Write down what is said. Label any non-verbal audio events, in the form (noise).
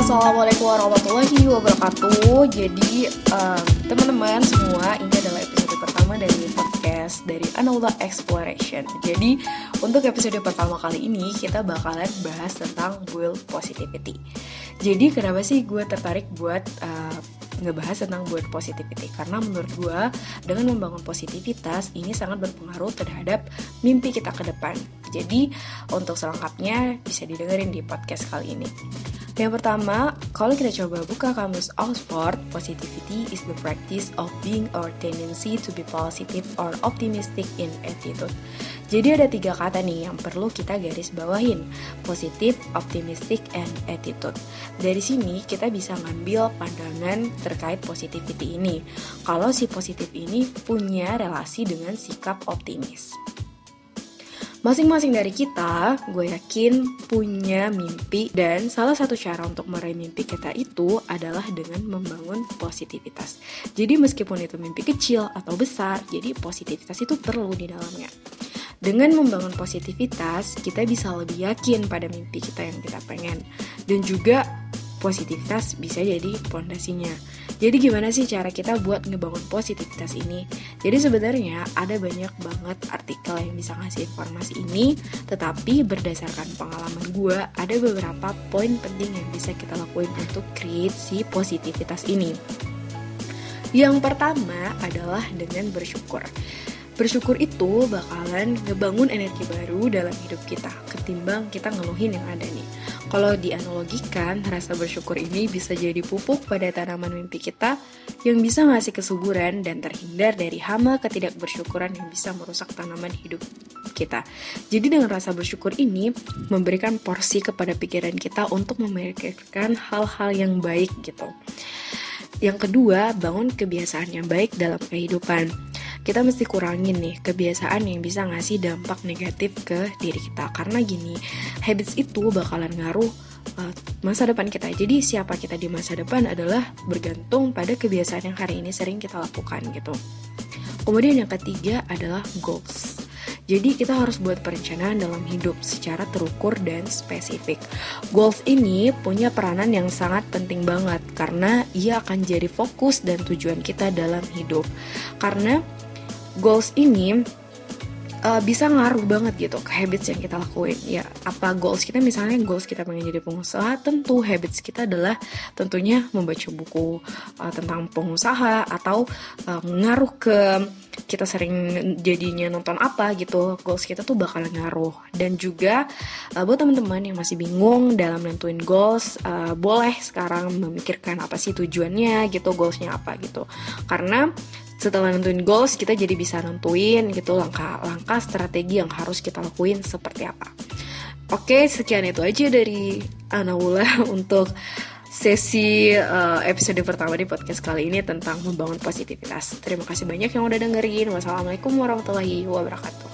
Assalamualaikum warahmatullahi wabarakatuh. Jadi um, teman-teman semua, ini adalah episode pertama dari podcast dari Anula Exploration. Jadi untuk episode pertama kali ini kita bakalan bahas tentang build positivity. Jadi kenapa sih gue tertarik buat uh, ngebahas tentang build positivity karena menurut gue dengan membangun positivitas ini sangat berpengaruh terhadap mimpi kita ke depan. Jadi untuk selengkapnya bisa didengerin di podcast kali ini. Yang pertama, kalau kita coba buka kamus Oxford, positivity is the practice of being or tendency to be positive or optimistic in attitude. Jadi ada tiga kata nih yang perlu kita garis bawahin, positif, optimistic, and attitude. Dari sini kita bisa ngambil pandangan terkait positivity ini. Kalau si positif ini punya relasi dengan sikap optimis. Masing-masing dari kita, gue yakin punya mimpi dan salah satu cara untuk meraih mimpi kita itu adalah dengan membangun positivitas. Jadi meskipun itu mimpi kecil atau besar, jadi positivitas itu perlu di dalamnya. Dengan membangun positivitas, kita bisa lebih yakin pada mimpi kita yang kita pengen. Dan juga positivitas bisa jadi pondasinya. Jadi gimana sih cara kita buat ngebangun positivitas ini? Jadi sebenarnya ada banyak banget artikel yang bisa ngasih informasi ini, tetapi berdasarkan pengalaman gue, ada beberapa poin penting yang bisa kita lakuin untuk create si positivitas ini. Yang pertama adalah dengan bersyukur. Bersyukur itu bakalan ngebangun energi baru dalam hidup kita ketimbang kita ngeluhin yang ada nih. Kalau dianalogikan, rasa bersyukur ini bisa jadi pupuk pada tanaman mimpi kita yang bisa ngasih kesuburan dan terhindar dari hama ketidakbersyukuran yang bisa merusak tanaman hidup kita. Jadi dengan rasa bersyukur ini memberikan porsi kepada pikiran kita untuk memikirkan hal-hal yang baik gitu. Yang kedua, bangun kebiasaan yang baik dalam kehidupan kita mesti kurangin nih kebiasaan yang bisa ngasih dampak negatif ke diri kita karena gini habits itu bakalan ngaruh uh, masa depan kita jadi siapa kita di masa depan adalah bergantung pada kebiasaan yang hari ini sering kita lakukan gitu kemudian yang ketiga adalah goals jadi kita harus buat perencanaan dalam hidup secara terukur dan spesifik. Goals ini punya peranan yang sangat penting banget karena ia akan jadi fokus dan tujuan kita dalam hidup. Karena goals ini uh, bisa ngaruh banget gitu ke habits yang kita lakuin. Ya apa goals kita? Misalnya goals kita pengen jadi pengusaha tentu habits kita adalah tentunya membaca buku uh, tentang pengusaha atau uh, ngaruh ke kita sering jadinya nonton apa gitu. Goals kita tuh bakal ngaruh. Dan juga uh, buat teman-teman yang masih bingung dalam nentuin goals uh, boleh sekarang memikirkan apa sih tujuannya gitu goalsnya apa gitu. Karena setelah nentuin goals kita jadi bisa nentuin gitu langkah-langkah strategi yang harus kita lakuin seperti apa. Oke, sekian itu aja dari Anaula (laughs) untuk sesi uh, episode pertama di podcast kali ini tentang membangun positivitas. Terima kasih banyak yang udah dengerin. Wassalamualaikum warahmatullahi wabarakatuh.